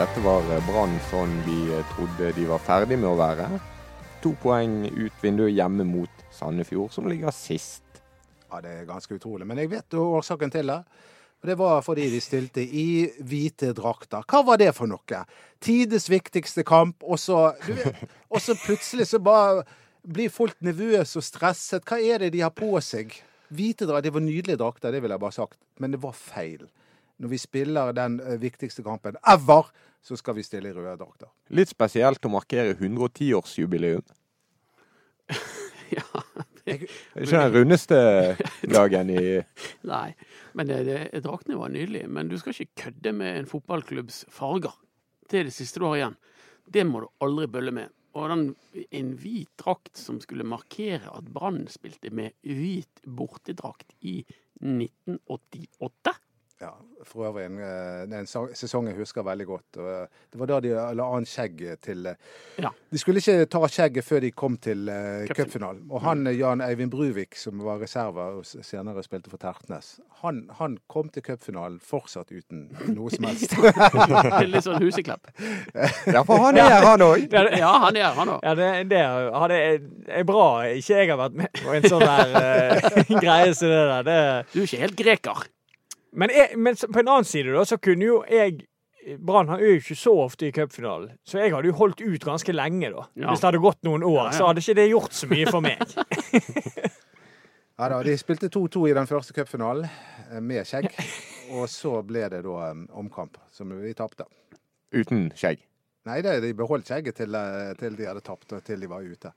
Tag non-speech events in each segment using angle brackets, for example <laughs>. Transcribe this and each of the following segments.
Dette var Brann sånn vi trodde de var ferdig med å være. To poeng ut vinduet hjemme mot Sandefjord, som ligger sist. Ja, Det er ganske utrolig. Men jeg vet jo årsaken til det. Det var fordi de stilte i hvite drakter. Hva var det for noe? Tides viktigste kamp, og så, vet, og så plutselig så bare blir folk nervøse og stresset. Hva er det de har på seg? Hvite drakter, Det var nydelige drakter, det vil jeg bare sagt. Men det var feil. Når vi spiller den eh, viktigste kampen ever, så skal vi stille i røde drakter. Litt spesielt å markere 110-årsjubileum. <laughs> ja. Det er ikke den rundeste dagen i <laughs> Nei, men det, det, draktene var nydelige. Men du skal ikke kødde med en fotballklubbs farger. Det er det siste du har igjen. Det må du aldri bølle med. Og den, en hvit drakt som skulle markere at Brann spilte med hvit bortedrakt i 1988 ja, for øvrig en, eh, en, sesong jeg husker veldig godt. og det var da de la an skjegg til eh, ja. De skulle ikke ta skjegget før de kom til cupfinalen. Og han Jan Eivind Bruvik, som var reserve og senere spilte for Tertnes, han, han kom til cupfinalen fortsatt uten noe som helst. <laughs> Litt sånn huseklepp. <laughs> ja, for han er her, han òg. Ja, han er her, han òg. Ja, det, det er, er bra ikke jeg har vært med på en sånn der uh, <laughs> greie som det der. Det... Du er ikke helt greker. Men, jeg, men, på en annen side da, så kunne jo jeg Brann er jo ikke så ofte i cupfinalen, så jeg hadde jo holdt ut ganske lenge da. Ja. Hvis det hadde gått noen år, ja, ja. så hadde ikke det gjort så mye for meg. <laughs> ja da, De spilte 2-2 i den første cupfinalen eh, med skjegg. <laughs> Og så ble det da omkamp som vi tapte. Uten skjegg? Nei, de beholdt skjegget til, eh, til, de hadde tapt, og til de var ute.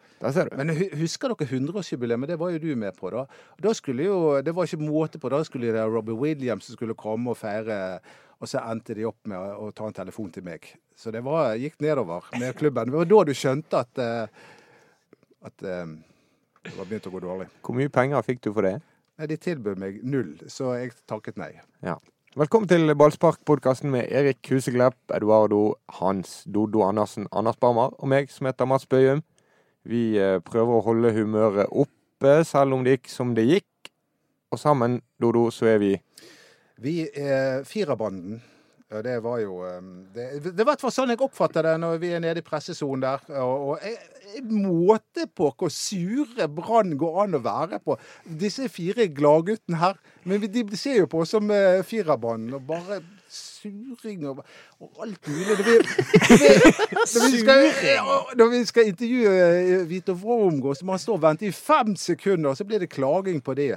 Men husker dere 100-årsjubileet? Det var jo du med på, da. Da skulle jo, Det var ikke måte på. Da skulle det Robbie Williams som skulle komme og feire. Og så endte de opp med å, ta en telefon til meg. Så det var, gikk nedover med klubben. Det var da du skjønte at, eh, at eh, det var begynt å gå dårlig. Hvor mye penger fikk du for det? Nei, De tilbød meg null, så jeg takket nei. Ja. Velkommen til Ballspark-podkasten med Erik Huseglepp, Eduardo Hans Dodo Andersen, Anders Barmer og meg som heter Mats Bøyum. Vi eh, prøver å holde humøret oppe, selv om det gikk som det gikk. Og sammen, Dodo, så er vi Vi er Firerbanden. Det var jo eh, Det, det var i hvert fall sånn jeg oppfatter det når vi er nede i pressesonen der. Og, og jeg, måte på hvor sure Brann går an å være på. Disse fire gladguttene her. Men de ser jo på oss som uh, Firerbrann. Og bare suring og, og alt mulig. Når vi, når vi, skal, når vi skal intervjue uh, Vito Vromgård, så må han stå og vente i fem sekunder, og så blir det klaging på det.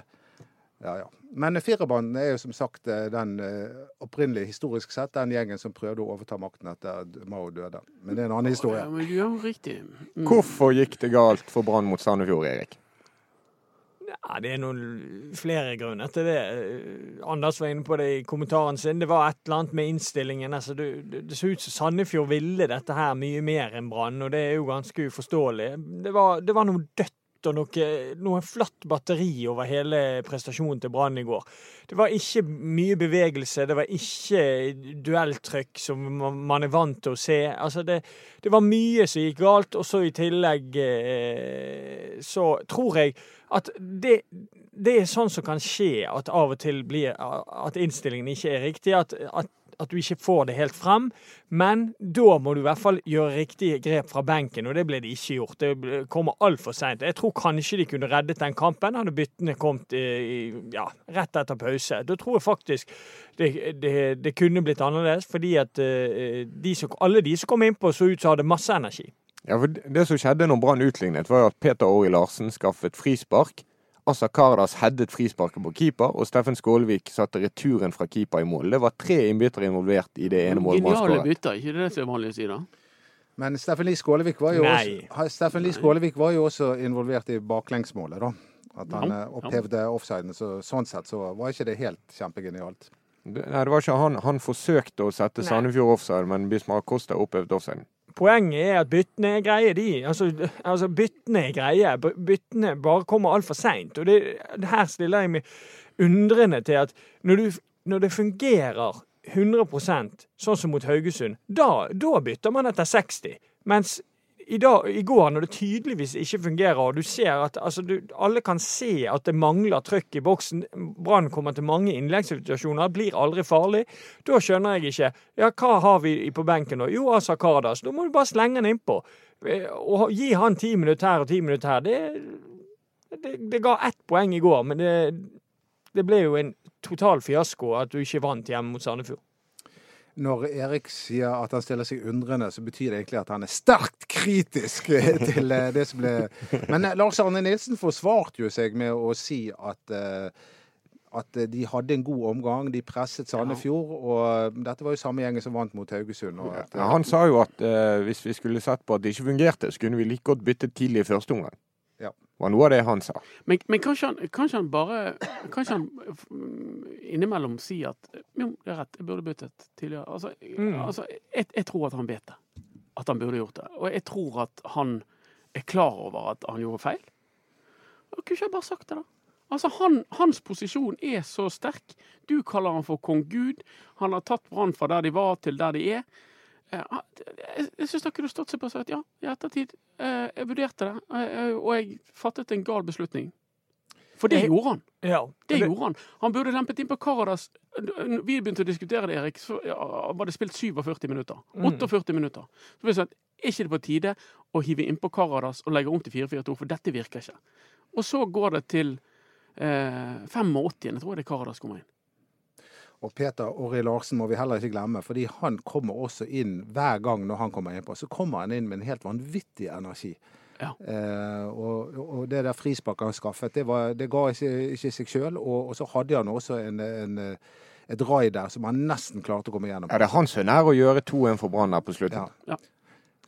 Ja, ja. Men firerbanden er jo som sagt eh, den opprinnelige, opprinnelig, historisk sett, den gjengen som prøvde å overta makten etter at Mao døde. Men det er en annen historie. Ja, men ja, riktig. Mm. Hvorfor gikk det galt for Brann mot Sandefjord, Erik? Ja, Det er noen flere grunner til det. Anders var inne på det i kommentaren sin. Det var et eller annet med innstillingen. Altså, det, det så ut som Sandefjord ville dette her mye mer enn Brann, og det er jo ganske uforståelig. Det var, det var noe dødt og noe, noe flatt batteri over hele prestasjonen til Brann i går. Det var ikke mye bevegelse, det var ikke duelltrykk som man er vant til å se. Altså det, det var mye som gikk galt, og så i tillegg eh, så tror jeg at det, det er sånn som kan skje, at av og til blir at innstillingen ikke er riktig. At, at at du ikke får det helt frem. Men da må du i hvert fall gjøre riktige grep fra benken, og det ble det ikke gjort. Det kommer altfor seint. Jeg tror kanskje de kunne reddet den kampen hadde byttene kommet i, ja, rett etter pause. Da tror jeg faktisk det, det, det kunne blitt annerledes, fordi at uh, de som, alle de som kom innpå, så ut som hadde masse energi. Ja, for Det som skjedde når Brann utlignet, var jo at Peter Åri Larsen skaffet frispark Assa Kardas headet frisparket på keeper, og Steffen Skålevik satte returen fra keeper i mål. Det var tre innbyttere involvert i det ene målet. Geniale bytter, ikke det som er vanlig å si da? Men Steffen Lie Skålevik var jo, også, Steffen Skålevik var jo også involvert i baklengsmålet, da. At han Ja, eh, opphevde offsiden. Så, sånn sett så var ikke det helt kjempegenialt. Det, nei, det var ikke han. Han forsøkte å sette Sandefjord offside, men Bismar Costa opphevde offsiden. Poenget er at byttene er greie, de. Altså, altså byttene er greie. Byttene bare kommer altfor seint. Og det, her stiller jeg meg undrende til at når, du, når det fungerer 100% sånn som mot Haugesund, da, da bytter man etter 60. Mens i, dag, i går, når det tydeligvis ikke fungerer, og du ser at altså, du, alle kan se at det mangler trøkk i boksen, Brann kommer til mange innleggssituasjoner, blir aldri farlig, da skjønner jeg ikke. Ja, hva har vi på benken nå? Jo, Asa Kardas. Da må du bare slenge han innpå. Eh, Og gi han ti minutter her og ti minutter her. Det, det, det ga ett poeng i går, men det, det ble jo en total fiasko at du ikke vant hjemme mot Sandefjord. Når Erik sier at han stiller seg undrende, så betyr det egentlig at han er sterkt kritisk eh, til eh, det som ble Men eh, Lars Arne Nilsen forsvarte jo seg med å si at at de hadde en god omgang, de presset Sandefjord. Og dette var jo samme gjengen som vant mot Haugesund. At, Ja, han sa jo at uh, hvis vi skulle sett på at det ikke fungerte, så kunne vi like godt bytte tidlig i første omgang. Var noe av det han sa. Men, men kanskje, han, kanskje han bare Kanskje han innimellom sier at jo, det er rett, jeg burde byttet tidligere. Altså, Mm. altså jeg, jeg tror at han vet det. At han burde gjort det. Og jeg tror at han er klar over at han gjorde feil. Og kunne ikke jeg bare sagt det, da? Altså, han, Hans posisjon er så sterk. Du kaller han for kong Gud. Han har tatt Brann fra der de var, til der de er. Eh, han- Jeg, syns han kunne stått seg på og sagt ja, i ettertid. eh, Jeg vurderte det, eh, og jeg fattet en gal beslutning. For det gjorde han. Ja, Det det- gjorde han. Han burde lempet inn på Karadas. Vi begynte å diskutere det, Erik. Så var det spilt 47 minutter. Mm. 48 minutter. Så vi sa at er ikke det på tide å hive innpå Karadas og legge om til 4-4-2, for dette virker ikke. Og så går det til eh, 85. tror jeg det Karadas kommer inn. Og Peter Orri Larsen må vi heller ikke glemme, fordi han kommer også inn hver gang når han kommer innpå. Så kommer han inn med en helt vanvittig energi. Ja. Eh, og, og det der frisparket han skaffet, det, var, det ga ikke, ikke seg sjøl. Og, og så hadde han også en, en, et rai der som han nesten klarte å komme gjennom. Ja, det er han som er nær å gjøre 2-1 for Brann der på slutten. Ja. ja,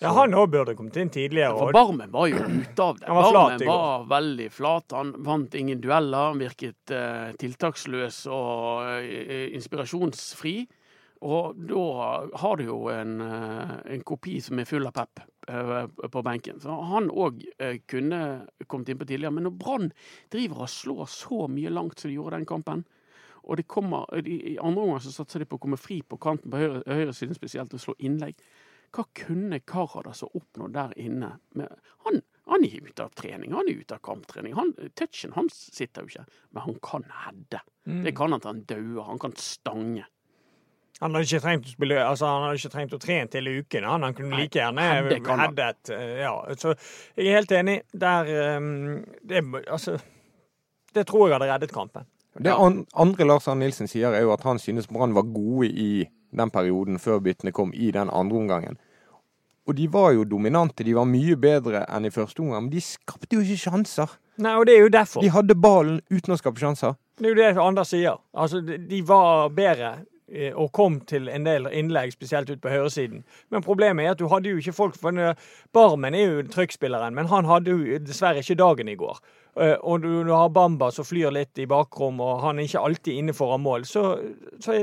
han òg burde kommet inn tidligere. For Barmen var jo ute av det. Han var flat Barmen var veldig flat. Han vant ingen dueller. Han virket eh, tiltaksløs og eh, inspirasjonsfri. Og da har du jo en, eh, en kopi som er full av pep eh, på benken. Så han òg kunne kommet innpå tidligere. Men når Brann driver og slår så mye langt som de gjorde den kampen, og det kommer, i andre omgang så satser de på å komme fri på kanten på høyre, høyresiden spesielt og slå innlegg. Hva kunne Karadas ha oppnådd der inne? Med, han, han er ute av trening, han er ute av kamptrening. Han, touchen hans sitter jo ikke, men han kan hedde. Mm. Det kan han til han dauer. Han kan stange. Han hadde ikke trengt å spille Altså han hadde ikke trengt å trene hele uken. Han, han kunne like gjerne headet. eh, Ja, så jeg er helt enig. Der um, det, Altså Det tror jeg hadde reddet kampen. Det andre Lars Arne Nilsen sier, er jo at han synes Brann var gode i den perioden før byttene kom, i den andre omgangen. Og de var jo dominante, de var mye bedre enn i første omgang, men de skapte jo ikke sjanser. Nei, og det er jo derfor. De hadde ballen uten å skape sjanser. Det er jo det Anders sier. Altså, de var bedre og kom til en del innlegg, spesielt ut på høyresiden. Men problemet er at du hadde jo ikke folk for eh, Barmen er jo trykkspilleren, men han hadde jo dessverre ikke dagen i går. Eh, Og du, har Bamba som flyr litt i bakrom, og han er ikke alltid inne foran mål. Så, så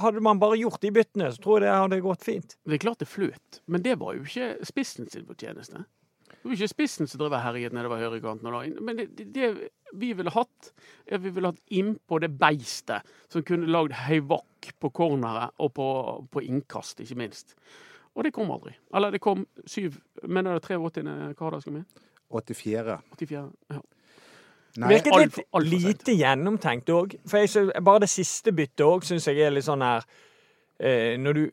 hadde man bare gjort de byttene, så tror jeg det hadde gått fint. Det er klart det fløt, men det var jo ikke spissen sin fortjeneste. Det var ikke spissen som drev og herjet nedover høyrekanten. Men det, det, det vi ville hatt, er at vi ville hatt innpå det beistet som kunne lagd høyvakk på corneret og på, på innkast, ikke minst. Og det kom aldri. Eller det kom syv Mener du 83. Kardar skal med? 84. 84. Ja. Nei, Virket litt alt, alt lite gjennomtenkt òg. For bare det siste byttet òg syns jeg er litt sånn her eh, Når du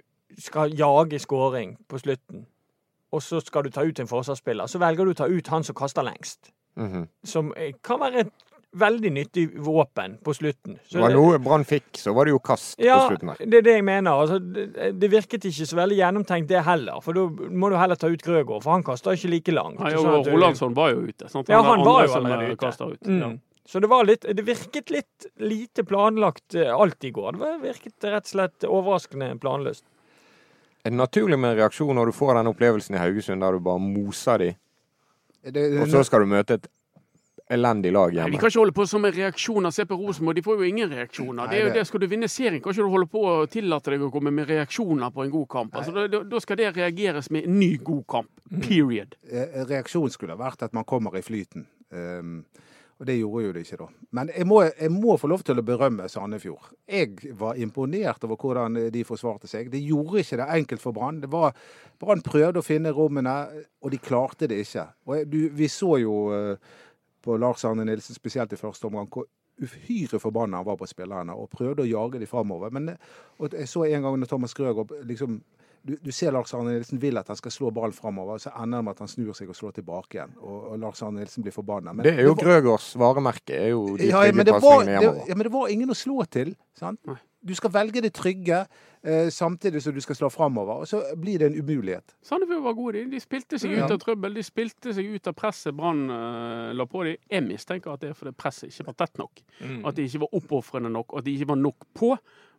skal jage scoring på slutten, og så skal du ta ut en forsvarsspiller, så velger du å ta ut han som kaster lengst. Mhm. Som eh, kan være et veldig nyttig våpen på slutten. Så Det var noe Brann fikk, så var det jo kast ja, på slutten her. det er det jeg mener. Altså, det, det virket ikke så veldig gjennomtenkt, det heller. For da må du heller ta ut Grøgaard, for han kaster ikke like langt. Nei, Sånn og du- Rolandsson var jo ute. Sant? Ja, er han var jo allerede ute. ut. Mm. Ja. Så det var litt Det virket litt lite planlagt eh, alt i går. Det virket rett og slett overraskende planløst. Er det naturlig med en reaksjon når du får den opplevelsen i Haugesund der du bare moser de, det, og så skal du møte et elendig lag Nei, hjemme. Vi kan ikke holde på som med reaksjoner. Se på Rosenborg, de får jo ingen reaksjoner. Det er jo det- det, Skal du vinne serien, kan ikke du holde på å tillate deg å komme med reaksjoner på en god kamp. Altså, da, da- da skal det reageres med en ny god kamp. Period. Eh, Reaksjonen skulle ha vært at man kommer i flyten. Um, og det gjorde jo det ikke da. Men jeg må, jeg må få lov til å berømme Sandefjord. Jeg var imponert over hvordan de forsvarte seg. Det gjorde ikke det enkelt for Brann. Brann prøvde å finne rommene, og de klarte det ikke. Og du, vi så jo eh, på Lars Arne Nilsen, spesielt i første omgang, hvor uhyre forbanna han var på spillerne og prøvde å jage dem framover. Men jeg så en gang når Thomas Grøgaard liksom du, du ser Lars Arne Nilsen vil at han skal slå ballen framover, så ender det med at han snur seg og slår tilbake igjen. Og, og Lars Arne Nilsen blir forbanna. Det er jo var- Grøgaards varemerke. er jo de ja, men det var, det, ja, men det var ingen å slå til. Sant? Du skal velge det trygge eh, samtidig som du skal slå framover. Og så blir det en umulighet. Sandefjord var gode, de. De spilte seg ut av trøbbel. De spilte seg ut av presset Brann eh, la på dem. Jeg mistenker at det er fordi presset ikke var tett nok. Mm. At de ikke var oppofrende nok, og at de ikke var nok på.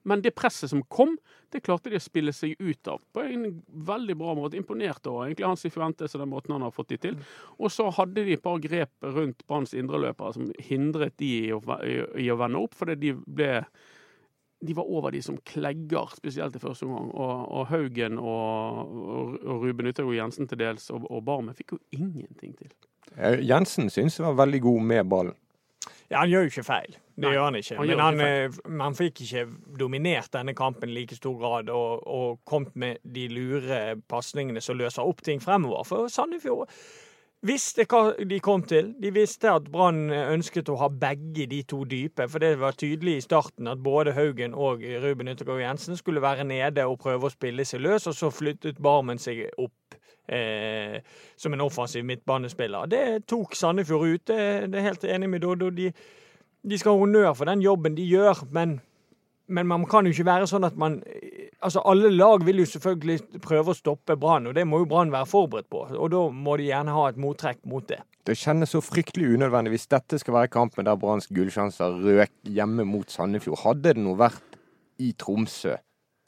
Men det presset som kom, det klarte de å spille seg ut av på en veldig bra måte. Imponert over egentlig Hans Fuentes og den måten han har fått de til. Og så hadde de et par grep rundt Branns indreløpere som hindret de i å, vende opp, fordi de ble de var over de som klegger, spesielt i første omgang. Og, og Haugen og, og, Ruben Yttergård Jensen til dels, og, og Barmen fikk jo ingenting til. Eh, Jensen syns jeg var veldig god med ballen. Ja, han gjør jo ikke feil. Det Nei, gjør han ikke. han Men han, ikke eh, han fikk ikke dominert denne kampen i like stor grad og, og kommet med de lure pasningene som løser opp ting fremover. For Sandefjord visste hva de kom til. De visste at Brann ønsket å ha begge de to dype. For det var tydelig i starten at både Haugen og Ruben Yttergård Jensen skulle være nede og prøve å spille seg løs, og så flyttet Barmen seg opp. Eh, som en offensiv midtbanespiller. Det tok Sandefjord ut. Det, det er helt enig med Doddo. De, de skal ha honnør for den jobben de gjør, men, men man kan jo ikke være sånn at man Altså, alle lag vil jo selvfølgelig prøve å stoppe Brann, og det må jo Brann være forberedt på. Og da må de gjerne ha et mottrekk mot det. Det kjennes så fryktelig unødvendig hvis dette skal være kampen der Branns gullsjanser røk hjemme mot Sandefjord. Hadde det nå vært i Tromsø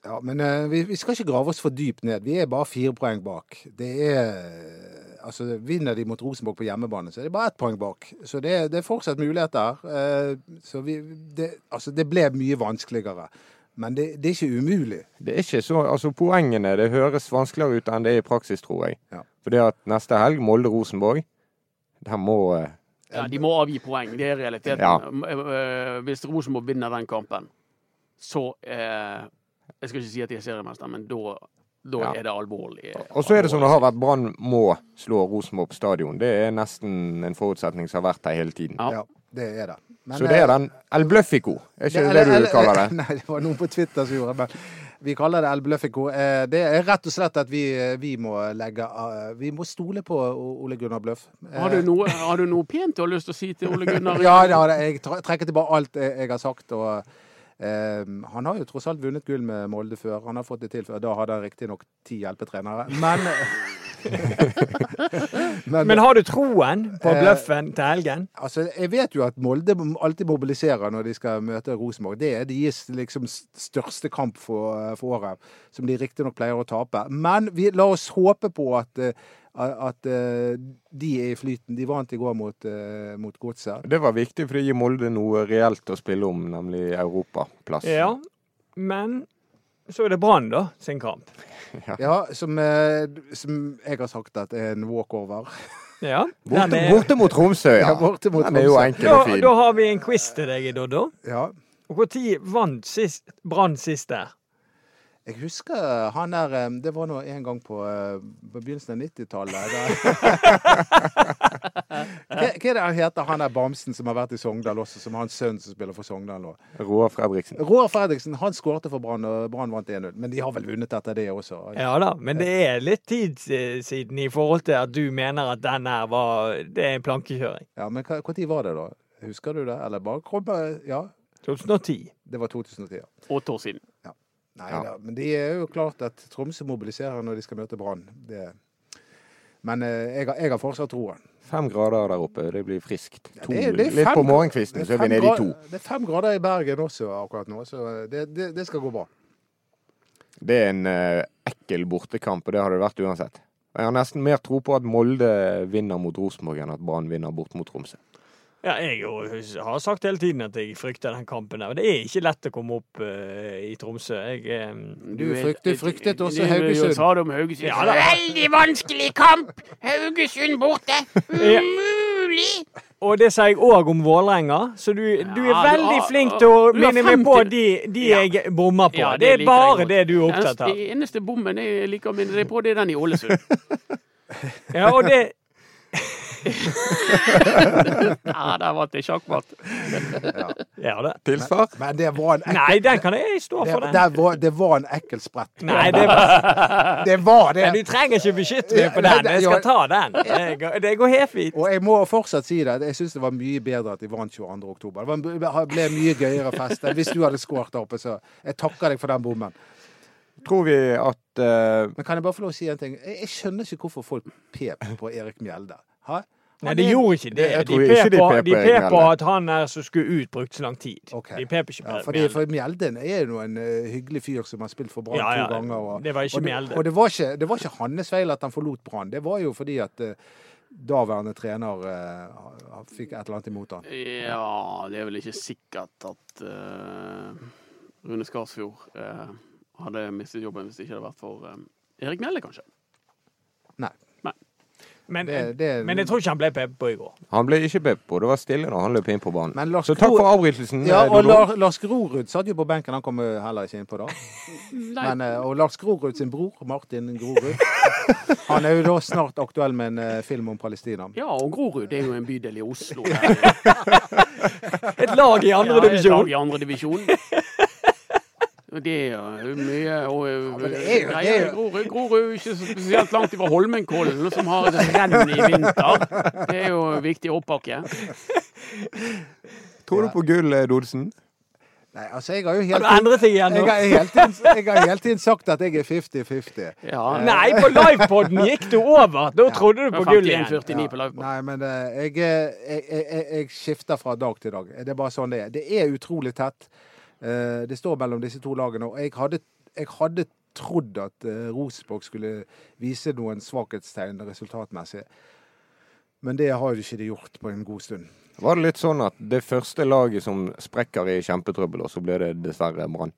Ja, Men uh, vi, vi skal ikke grave oss for dypt ned. Vi er bare fire poeng bak. Det er Altså, Vinner de mot Rosenborg på hjemmebane, så er det bare ett poeng bak. Så det, er- det er fortsatt muligheter. Uh, så vi, det, altså, det ble mye vanskeligere. Men det, det er ikke umulig. Det er ikke så, altså Poengene det høres vanskeligere ut enn det er i praksis, tror jeg. Ja. Fordi at neste helg, Molde-Rosenborg, der må eh, Ja, de må avgi poeng, det er realiteten. Ja. Eh, eh, Hvis Rosenborg vinner den kampen, så eh, Jeg skal ikke si at de er seriemester, men da, da Ja. er det alvorlig. Og så er det som det har vært, Brann må slå Rosenborg på stadion. Det er nesten en forutsetning som har vært her hele tiden. Ja. Ja, det er det. Men, Så det er eh, den El Bløffico, er ikke det, eller- det du kaller det? <laughs> Nei, det var noen på Twitter som gjorde det. Men vi kaller det El Bløffico. Eh, Det er rett og slett at vi, vi må legge Vi må stole på Ole Gunnar Bløff. Eh, Har du, noe, har du noe pent du har lyst til å si til Ole Gunnar? <laughs> Ja, ja jeg trekker tilbake alt jeg har sagt. og eh, Han har jo tross alt vunnet gull med Molde før. Han har fått det til før. Da hadde han riktignok ti hjelpetrenere. Men <laughs> Men, Men har du troen på Eh, bløffen til helgen? altså, jeg vet jo at Molde alltid mobiliserer når de skal møte Rosenborg. Det er deres liksom største kamp for, for året, som de riktignok pleier å tape. Men vi, la oss håpe på at, eh, at eh, de er i flyten. De vant i går mot, eh, mot Godset. Det var viktig, for det gir Molde noe reelt å spille om, nemlig europaplass. Ja, men så er det Brann, da, sin kamp. <laughs> Ja, som, eh, som jeg har sagt at er en walkover. <laughs> Ja. Borte, er- borte mot Tromsø, ja. Ja, borte mot Den er jo enkel og Da, fin. da har vi en quiz til deg, Doddo. Ja. Når vant sist, Brann sist der? Jeg husker han der eh, Det var nå en gang på, eh, på begynnelsen av 90-tallet. <laughs> hva, hva er det han heter, han der bamsen som har vært i Sogndal også, som har en sønn som spiller for Sogndal nå? Roar Fredriksen. Roar Fredriksen han skårte for Brann, og Brann vant 1-0. Men de har vel vunnet etter det også? Ja da, men det er litt tid siden i forhold til at du mener at den her var Det er en plankekjøring. Ja, Men når var det, da? Husker du det? Eller bare kom Ja, 2010. det var 2010. ja. Åtte år siden. Nei Ja. da, men det er jo klart at Tromsø mobiliserer når de skal møte Brann. Men eh, jeg, jeg har fortsatt troen. Fem grader der oppe, det blir friskt. Ja, det er- det er litt fem- på morgenkvisten, så er vi nede i to. Det er fem grader i Bergen også akkurat nå, så det, det, det skal gå bra. Det er en eh, ekkel bortekamp, og det har det vært uansett. Jeg har nesten mer tro på at Molde vinner mot Rosenborg enn at Brann vinner bort mot Tromsø. Ja, jeg har sagt hele tiden at jeg frykter den kampen der. Og det er ikke lett å komme opp uh, i Tromsø. Jeg, um, Du fryktet, fryktet også Det- det- Haugesund. Sa du om Haugesund? Ja. Veldig vanskelig kamp! Haugesund borte! Umulig! og det sier jeg òg om Vålerenga, så du, du er Ja, veldig har- flink til å minne meg på de, de Ja. jeg bommer på. Ja, det, er bare det du er opptatt av. Den eneste bommen jeg liker å minne deg på, det er den i Ålesund. <laughs> Ja, og det, <laughs> Ja, der var til sjakkmatt. ja, det. Tilsvar? Men det var en ekkel, Nei, den kan jeg stå det, for. den. det, var, det var en ekkel sprett. Nei, det <laughs> var, Det var det. men du trenger ikke beskytte meg på den. Jeg skal ta den. Det går, det går helt fint. Og jeg må fortsatt si det. Jeg syns det var mye bedre at de vant 22. oktober. Det var- ble mye gøyere fest enn hvis du hadde skåret der oppe. Så jeg takker deg for den bommen. Tror vi at uh... Men kan jeg bare få lov å si en ting? Jeg, jeg skjønner ikke hvorfor folk pep på Erik Mjelde. Hæ? Nei, det gjorde ikke det. Det- De peper Egnelle. at han er som skulle ut, brukte så lang tid. Okay. De peper ikke Ja, fordi, Mjelden. for Mjelden er jo en uh, hyggelig fyr som har spilt for Brann Ja, ja, to ganger. Og, det var ikke og, Mjelden. Og det, var ikke, det var ikke hans feil at han forlot Brann. Det var jo fordi at uh, daværende trener uh, fikk et eller annet imot han. Ja, det er vel ikke sikkert at eh, Rune Skarsfjord eh, hadde mistet jobben hvis det ikke hadde vært for Erik Mjelde, kanskje. Nei. Men, Det, det, men jeg tror ikke han ble pepet på i går. han ble ikke pep på. Det var stille når han løp inn på banen. Men Lars Så takk for avbrytelsen. Ja, eh, og Lars, Lars Grorud satt jo på benken, han kom heller ikke inn på da. <laughs> Men, eh, og Lars Grorud sin bror, Martin Grorud, <laughs> han er jo da snart aktuell med en eh, film om Palestina. ja, og Grorud er jo en bydel i Oslo. <laughs> Et lag i andre Ja, et lag i andre divisjon. Og Det er mye og, ja, det er jo- det er jo- Grorud, er ikke spesielt langt ifra Holmenkollen, som har et renn i vinter. Det er jo viktig oppakke. Tror du på gull, eh, Dodesen? Nei, altså, jeg har jo Har hele du igjen jeg nå? har hele tiden, jeg har hele tiden sagt at jeg er 50-50. Ja. Nei, på livepoden gikk du over. Da trodde du på gull igjen. 51-49 på livepodden. Nei, men eh, eh, jeg, jeg, jeg, jeg skifter fra dag til dag. Det er bare sånn det er. Det er utrolig tett. Eh, Det står mellom disse to lagene. Og jeg hadde, jeg hadde trodd at eh, Rosenborg skulle vise noen svakhetstegn resultatmessig. Men det har jo ikke de gjort på en god stund. Var det litt sånn at det første laget som sprekker i kjempetrøbbel, og så ble det dessverre Brann?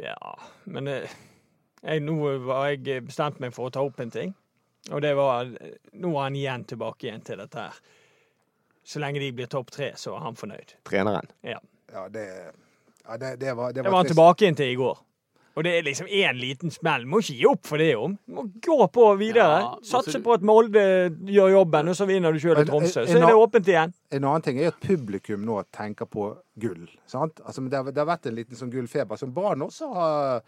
Ja, men eh, jeg, nå var jeg bestemt meg for å ta opp en ting. Og det var Nå er han igjen tilbake igjen til dette her. Så lenge de blir topp tre, så er han fornøyd. Treneren. Ja. Ja, det, ja, det, det var, det Det var var han trist. tilbake inn til i går. Og det er liksom én liten smell. Må ikke gi opp for det, jo. Må gå på videre. Ja, Satse på at Molde gjør jobben, og så vinner du sjøl i Men, Tromsø. eh, Så er det åpent igjen. En annen ting er at publikum nå tenker på gull. Sant? Altså, men det, har, det har vært en liten sånn gullfeber som barn også har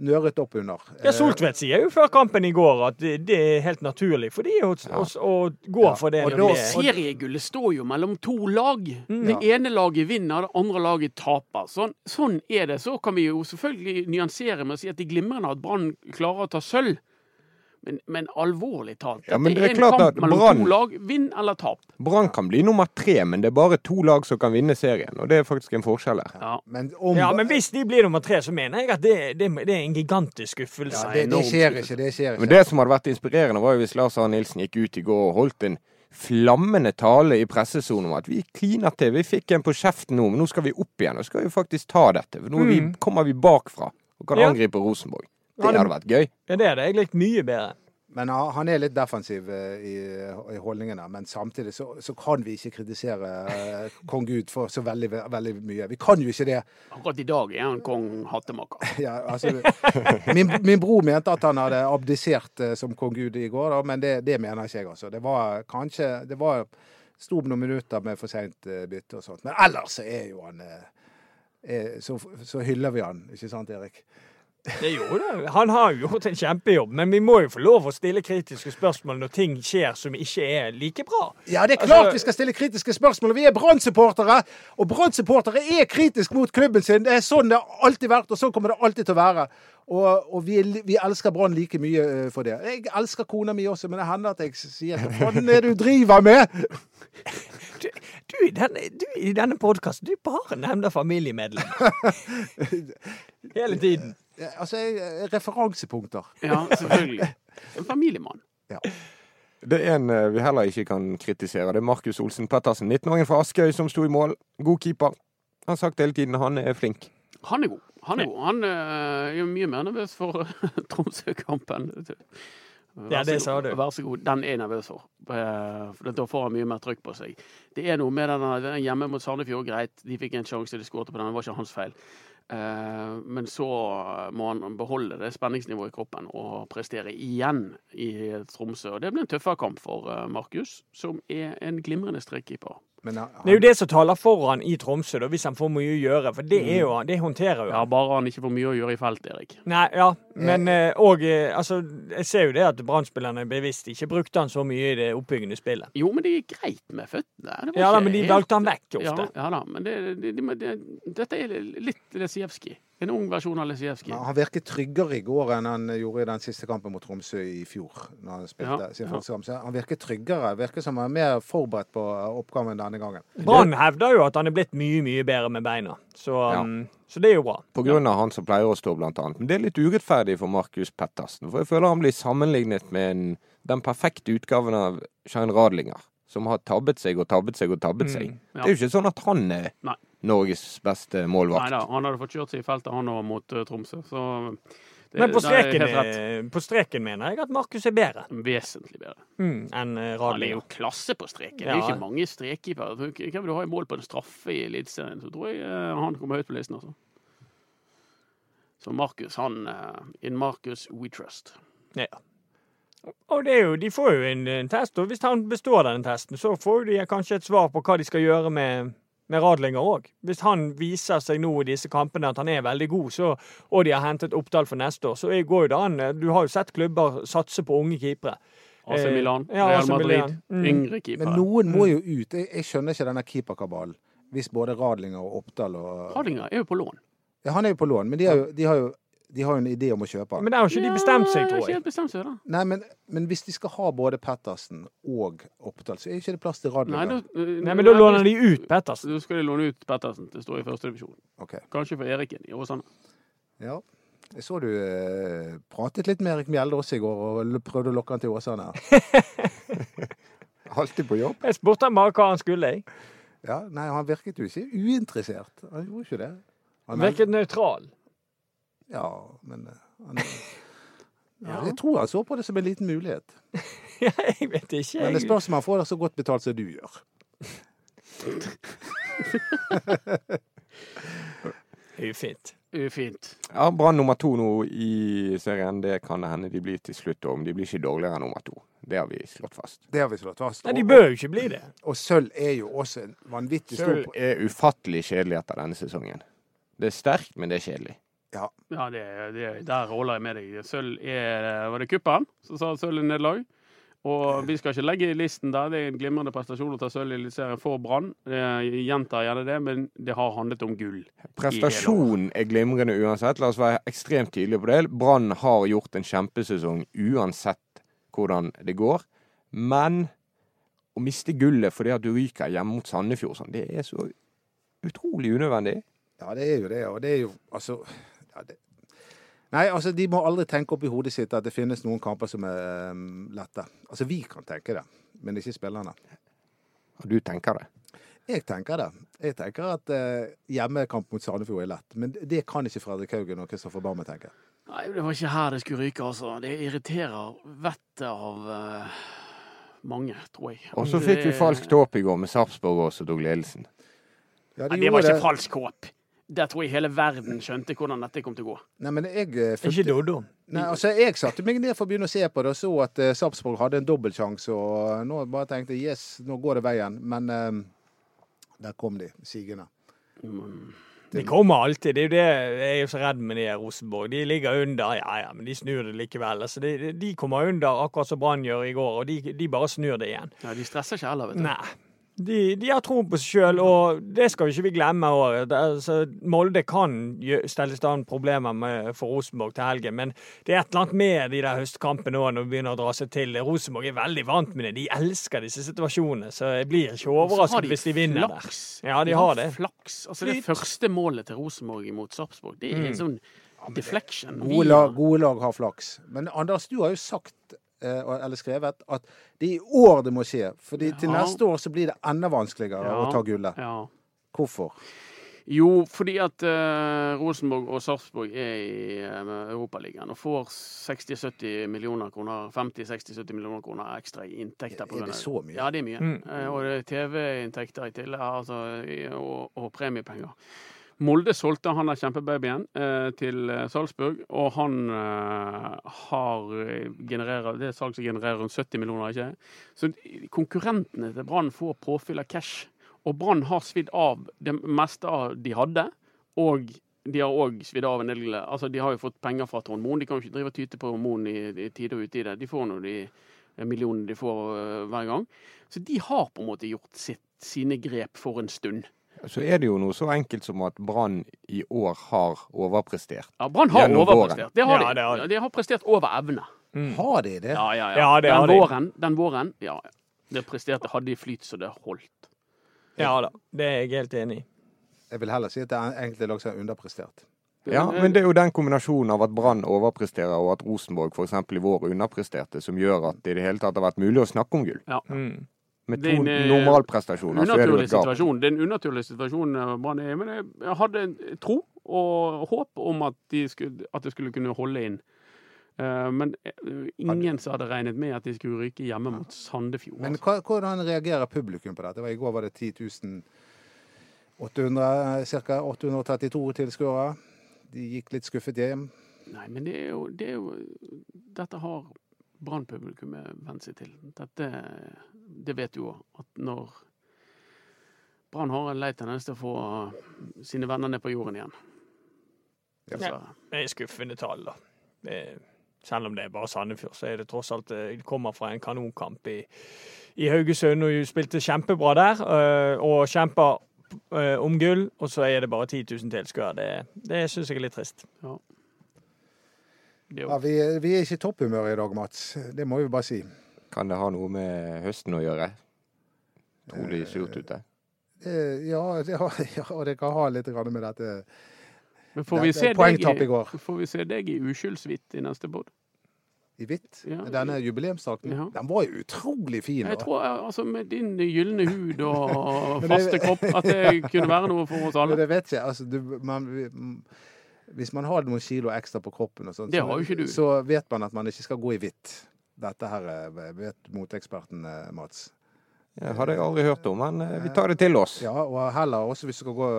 nøret opp under. Ja, Soltvedt sier jo før kampen i går at det, det er helt naturlig for de å, å, å gå Ja, for det. og da- de er- Seriegullet står jo mellom to lag. Mm. Det ene laget vinner, det andre laget taper. Sånn, sånn er det. Så kan vi jo selvfølgelig nyansere med å si at det er glimrende at Brann klarer å ta sølv. Men, men alvorlig talt, Ja, men det er er en klart kamp at mellom Brann- to lag. Vinn eller tap. Brann kan bli nummer tre, men det er bare to lag som kan vinne serien. Og det er faktisk en forskjell her. Ja. Men, om, Ja, men hvis de blir nummer tre, så mener jeg at det, det, det er en gigantisk skuffelse. ja, det, det skjer ikke. Det skjer ikke. Men det som hadde vært inspirerende, var jo hvis Lars Arne Nilsen gikk ut i går og holdt en flammende tale i pressesonen om at vi kliner til. Vi fikk en på kjeften nå, men nå skal vi opp igjen. Nå skal vi faktisk ta dette. For nå mm. vi, kommer vi bakfra og kan Ja. angripe Rosenborg. Det det- hadde vært gøy. Ja, det hadde jeg likt mye bedre. Men han han er litt defensiv eh, i, i holdningene. Men samtidig så, så kan vi ikke kritisere eh, kong Gud for så veldig, veldig mye. Vi kan jo ikke det. Akkurat i dag er han kong hattemaker. <laughs> Ja, altså, min, min bror mente at han hadde abdisert eh, som kong Gud i går, da, men det, det mener ikke jeg. altså. Det var kanskje det var sto noen minutter med for seint bytte og sånt. Men ellers så er jo han er, så, så hyller vi han, ikke sant Erik? Det gjorde det. Han har jo gjort en kjempejobb, men vi må jo få lov å stille kritiske spørsmål når ting skjer som ikke er like bra. Ja, det er Altså- klart vi skal stille kritiske spørsmål. Vi er Brann-supportere, og Brann-supportere er kritisk mot klubben sin. Det er sånn det har alltid vært, og sånn kommer det alltid til å være. Og, og vi, vi elsker Brann like mye eh, for det. Jeg elsker kona mi også, men det hender at jeg sier hva er det du driver med? <laughs> Du, du, i denne, du i denne podkasten, du bare nevner familiemedlemmer. <laughs> Hele tiden. Altså, referansepunkter. Ja, selvfølgelig. <laughs> En familiemann. Det er en eh, vi heller ikke kan kritisere. Det er Markus Olsen Pettersen, 19-åringen fra Askøy, som sto i mål. God keeper. Han har sagt hele tiden han er flink. Han er god. Han er god. Han eh, er jo mye mer nervøs for <laughs> Tromsø-kampen. Ja, det sa du. Vær så god. Den er nervøs for. Eh, for Da får han mye mer trykk på seg. Det er noe med den, hjemme mot Sandefjord, greit. De fikk en sjanse, de skåret på den. Det var ikke hans feil. Eh, Men så må han beholde det spenningsnivået i kroppen og prestere igjen i Tromsø. Og Det blir en tøffere kamp for eh, Markus, som er en glimrende strekkeeper. Men han, Det er jo det som taler for han i Tromsø, da, hvis han får mye å gjøre. For det er jo det håndterer jo Ja, han. bare han ikke får mye å gjøre i felt, Erik. Nei, ja, men eh, og eh, altså, Jeg ser jo det at Brann-spillerne bevisst ikke brukte han så mye i det oppbyggende spillet. Jo, men det gikk greit med føttene. Det var Ja da, men de helt- valgte han vekk ofte. Ja, ja da, men det, det, det, det, dette er litt Lesijevskij. En ung versjon av Lesijevskij. han virket tryggere i går enn han gjorde i den siste kampen mot Tromsø i fjor. Når han spilte Ja, sin ja. første kamp. Så han virker tryggere. Virker som han er mer forberedt på oppgaven denne gangen. Brann hevder jo at han er blitt mye, mye bedre med beina. Så, Ja. um, så det er jo bra. På grunn av han som pleier å stå, blant annet. Men det er litt urettferdig for Markus Pettersen. For jeg føler han blir sammenlignet med en, den perfekte utgaven av Shine Radlinger. Som har tabbet seg og tabbet seg og tabbet seg. Mm, ja. Det er jo ikke sånn at han er Nei. Norges beste Nei målvakt. da, han hadde fått kjørt seg i feltet, han òg, mot eh, Tromsø. Så det, Men på det er streken, helt rett. på streken mener jeg at Markus er bedre Vesentlig bedre. mm, enn eh, Han er jo klasse på streken. Det er jo ikke mange strekkeepere. Hvem vil du ha i mål på en straffe i Eliteserien? Så tror jeg eh, han kommer høyt på listen, altså. Så Markus, han In Markus we trust. Ja. Og det er jo, de får jo en, en test, og hvis han består den testen, så får de kanskje et svar på hva de skal gjøre med, med Radlinger òg. Hvis han viser seg nå i disse kampene at han er veldig god, så, og de har hentet Oppdal for neste år, så går jo det an. Du har jo sett klubber satse på unge keepere. AC Eh, Milan, ja, Real Madrid, Mm. yngre keepere. Men noen må jo ut. Jeg, jeg skjønner ikke denne keeperkabalen. Hvis både Radlinger og Oppdal og Radlinger er jo på lån. Ja, han er jo på lån, men de har jo, de har jo, de har jo en idé om å kjøpe han. Men det har jo ikke de bestemt seg, tror Ikke jeg. helt bestemt seg, da. Nei, men, men hvis de skal ha både Pettersen og Oppdal, så er ikke det plass til Nei, da, eh, Nei, men da låner de ut Pettersen. Da skal de låne ut Pettersen til å stå i førstedivisjon. Ok. Kanskje for Eriken i Åsane. Ja. Jeg så du eh, pratet litt med Erik Mjelde også i går og prøvde å lokke han til Åsane. <laughs> Alltid på jobb. Jeg spurte han bare hva han skulle, jeg. Ja, nei, han virket jo ikke uinteressert. Han gjorde ikke det. Han Virket nøytral. Ja, men eh, han, <laughs> ja. Jeg tror han så på det som en liten mulighet. <laughs> Ja, jeg vet ikke. Men det spørs om han får det så godt betalt som du gjør. <laughs> Ufint. Ufint. Ja, Brann nummer to nå i serien. Det kan det hende de blir til slutt. Og de blir ikke dårligere enn nummer to. Det har vi slått fast. Det har vi slått fast. Nei, de bør jo ikke bli det. Og sølv er jo også en vanvittig stor Sølv er ufattelig kjedelig etter denne sesongen. Det er sterkt, men det er kjedelig. Ja, det, det, der holder jeg med deg. Sølv er Var det kupperen som sa sølv er nederlag? Og vi skal ikke legge i listen der. Det er en glimrende prestasjon å ta sølv i Eliteserien for Brann. Jeg gjentar gjerne det, men det har handlet om gull. Prestasjonen er glimrende uansett. La oss være ekstremt tydelige på det. Brann har gjort en kjempesesong uansett hvordan det går. Men å miste gullet fordi at du ryker hjemme mot Sandefjord sånn, det er så utrolig unødvendig. Ja, det er jo det. Og det er jo altså ja, det. Nei, altså de må aldri tenke opp i hodet sitt at det finnes noen kamper som er um, lette. Altså vi kan tenke det, men ikke spillerne. Og du tenker det. Jeg tenker det. Jeg tenker at uh, hjemmekamp mot Sandefjord er lett. Men det kan ikke Fredrik Haugen og Kristoffer Barme tenke. Nei, det var ikke her det skulle ryke, altså. Det irriterer vettet av uh, mange, tror jeg. Og så fikk vi falskt håp i går med Sarpsborg også tok ledelsen. Ja, Nei, det var ikke falsk håp. Der tror jeg hele verden skjønte hvordan dette kom til å gå. Nei, men jeg eh, Ikke fulgte- Doddo. Nei, altså Jeg satte meg ned for å begynne å se på det og så at uh, Sarpsborg hadde en dobbeltsjanse. Og nå bare tenkte jeg yes, nå går det veien. Men uh, der kom de sigende. De kommer alltid. Det er jo det jeg er jo så redd med de her Rosenborg. De ligger under, ja ja, men de snur det likevel. Altså, de, de kommer under akkurat som Brann gjør i går, og de, de bare snur det igjen. Ja, de stresser ikke heller, vet du. Nei. De, de har tro på seg sjøl, og det skal vi ikke vi glemme òg. Altså, Molde kan stelle i stand problemer med, for Rosenborg til helgen, men det er et eller annet med de der høstkampene òg, når de begynner å dra seg til. Rosenborg er veldig vant med det. De elsker disse situasjonene, så jeg blir ikke overrasket de hvis de vinner der. Ja, de har det. Flaks. Altså, det første målet til Rosenborg mot Sarpsborg, det er Mm. en sånn deflection. Gode lag, gode lag har flaks. Men Anders, du har jo sagt eller skrevet at det er i år det må skje. Fordi til neste år så blir det enda vanskeligere Ja. å ta gullet. Ja. Hvorfor? Jo, fordi at uh, Rosenborg og Sarpsborg er i uh, Europaligaen og får 60-70 millioner kroner 50-60-70 millioner kroner ekstra i inntekter. på Er det så mye? Ja, det er mye. Mm. Uh, og det er TV-inntekter i tillegg, altså, og, og premiepenger. Molde solgte han der kjempebabyen eh, til eh, Salzburg, og han eh, har genererer, Det er salg som genererer rundt 70 millioner, ikke Så konkurrentene til Brann får påfyll av cash. Og Brann har svidd av det meste av de hadde, og de har òg svidd av en del Altså, de har jo fått penger fra Trond Moen. De kan jo ikke drive og tyte på Moen i, i tide og det, De får nå de millionene de får hver gang. Så de har på en måte gjort sitt, sine grep for en stund. Så er det jo noe så enkelt som at Brann i år har overprestert. Ja, Brann har Gjennom overprestert. Det har Ja, de. det har de. de har prestert over evne. Har de det? Ja, ja, ja. Ja, det har den, de. våren, den våren, ja. ja. Det presterte hadde de flyt så det holdt. Ja da, det er jeg helt enig i. Jeg vil heller si at det er enkelte lag som har underprestert. Ja, men det er jo den kombinasjonen av at Brann overpresterer og at Rosenborg f.eks. i vår underpresterte, som gjør at det i det hele tatt har vært mulig å snakke om gull. Mm. Med to eh, normalprestasjoner så er det jo et gap. situasjon. Det er en unaturlig situasjon eh, Brann er i, men jeg- hadde tro og håp om at, de skulle, at det skulle kunne holde inn. Eh, Men ingen som hadde regnet med at de skulle ryke hjemme mot Sandefjord. Men hvordan reagerer publikum på dette? I går var det 10 800, ca. 832 tilskuere. De gikk litt skuffet hjem. Nei, men det er jo, det er jo Dette har Brann-publikummet venne seg til. Dette Det vet du òg, at når Brann har en lei tendens til å få sine venner ned på jorden igjen. Ja. Det er skuffende tall, da. Er, selv om det er bare Sandefjord, så er det tross alt Det kommer fra en kanonkamp i, i Haugesund, og hun spilte kjempebra der. øh, Og kjempa om gull, og så er det bare 10 000 tilskuere. Det, det syns jeg er litt trist. Det Ja, vi, vi er ikke i topphumør i dag, Mats. Det må vi bare si. Kan det ha noe med høsten å gjøre? Tror de surt ute? Eh, Ja, det har, <laughs> ja, det kan ha litt med dette men får vi, det se er deg i går. i, får vi se deg i uskyldshvitt i neste båt? I hvitt. Ja. Denne jubileumsdrakten. Ja. Den var jo utrolig fin. Jeg da. tror eh, altså med din gylne hud og <laughs> faste kropp at det kunne være noe for oss alle. Men det vet jeg. Altså, du, man, vi- hvis man har noen kilo ekstra på kroppen, og sånt, så, så vet man at man ikke skal gå i hvitt. Dette her eh, vet moteeksperten eh, Mats. Det hadde jeg aldri hørt om, men eh, vi tar det til oss. Ja, og heller også hvis du skal gå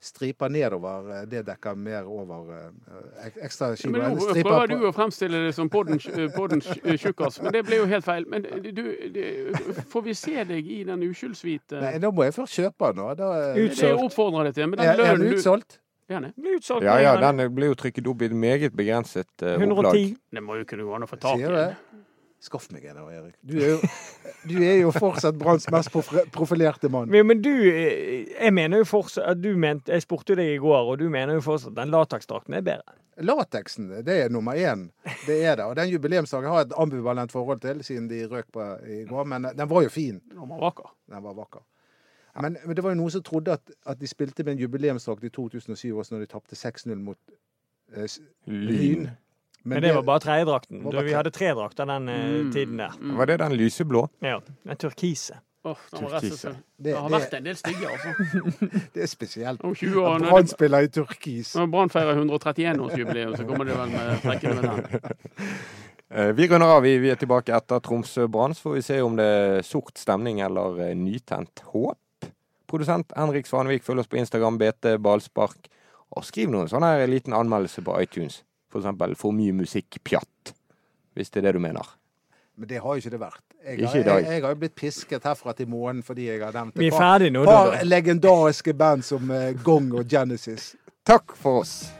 striper nedover, det dekker mer over ekstra kilo. Men nå prøver du å fremstille det som poddens podden tjukkas, men det ble jo helt feil. Men du, du, får vi se deg i den uskyldshvite Nei, da må jeg først kjøpe den. da. Da, Det er det jeg Utsolgt. oppfordrer deg til. Men den den lønnen du Er den det? Blir utsolgt. Ja, ja, den blir jo trykket opp i et meget begrenset eh, opplag. 110. Det må jo kunne gå an å få tak i. Sier du det? Skaff meg en Erik. Du er jo, du er jo fortsatt Branns mest profilerte mann. Men, men du, eh, jeg mener jo fortsatt at du mente Jeg spurte deg i går, og du mener jo fortsatt at den lateksdrakten er bedre. Lateksen, det er nummer én. Det er det. Og den jubileumsdagen har jeg et ambivalent forhold til, siden de røk på i går. Men den var jo fin. Den var vakker. Den var vakker. Men, men det var jo noen som trodde at, at de spilte med en jubileumsdrakt i 2007 også, når de tapte 6-0 mot eh, Lyn. Men det var bare tredjedrakten. Vi tre- hadde tredrakter den eh, Mm. tiden der. Mm. Var det den lyseblå? Ja, Den turkise. Den og Turkise. Det, Det har det, vært en del stygge, altså. <laughs> det er spesielt. Om 20 år, når Brann spiller i turkis. når Brann feirer 131-årsjubileum, så kommer det vel med trekkene med den. <laughs> Eh, Vi runder av. Vi vi er tilbake etter Tromsø-Brann. Så får vi se om det er sort stemning eller eh, nytent håp. Produsent Henrik Svanvik, følg oss på Instagram, BT Ballspark. Og skriv noen sånn her liten anmeldelse på iTunes. For eksempel 'For mye musikk pjatt'. Hvis det er det du mener. Men det har jo ikke det vært. Jeg, Ikke har- jeg, jeg har jo blitt pisket herfra til månen fordi jeg har nevnt et par, nå, par legendariske band som eh, Gong og Genesis. Takk for oss.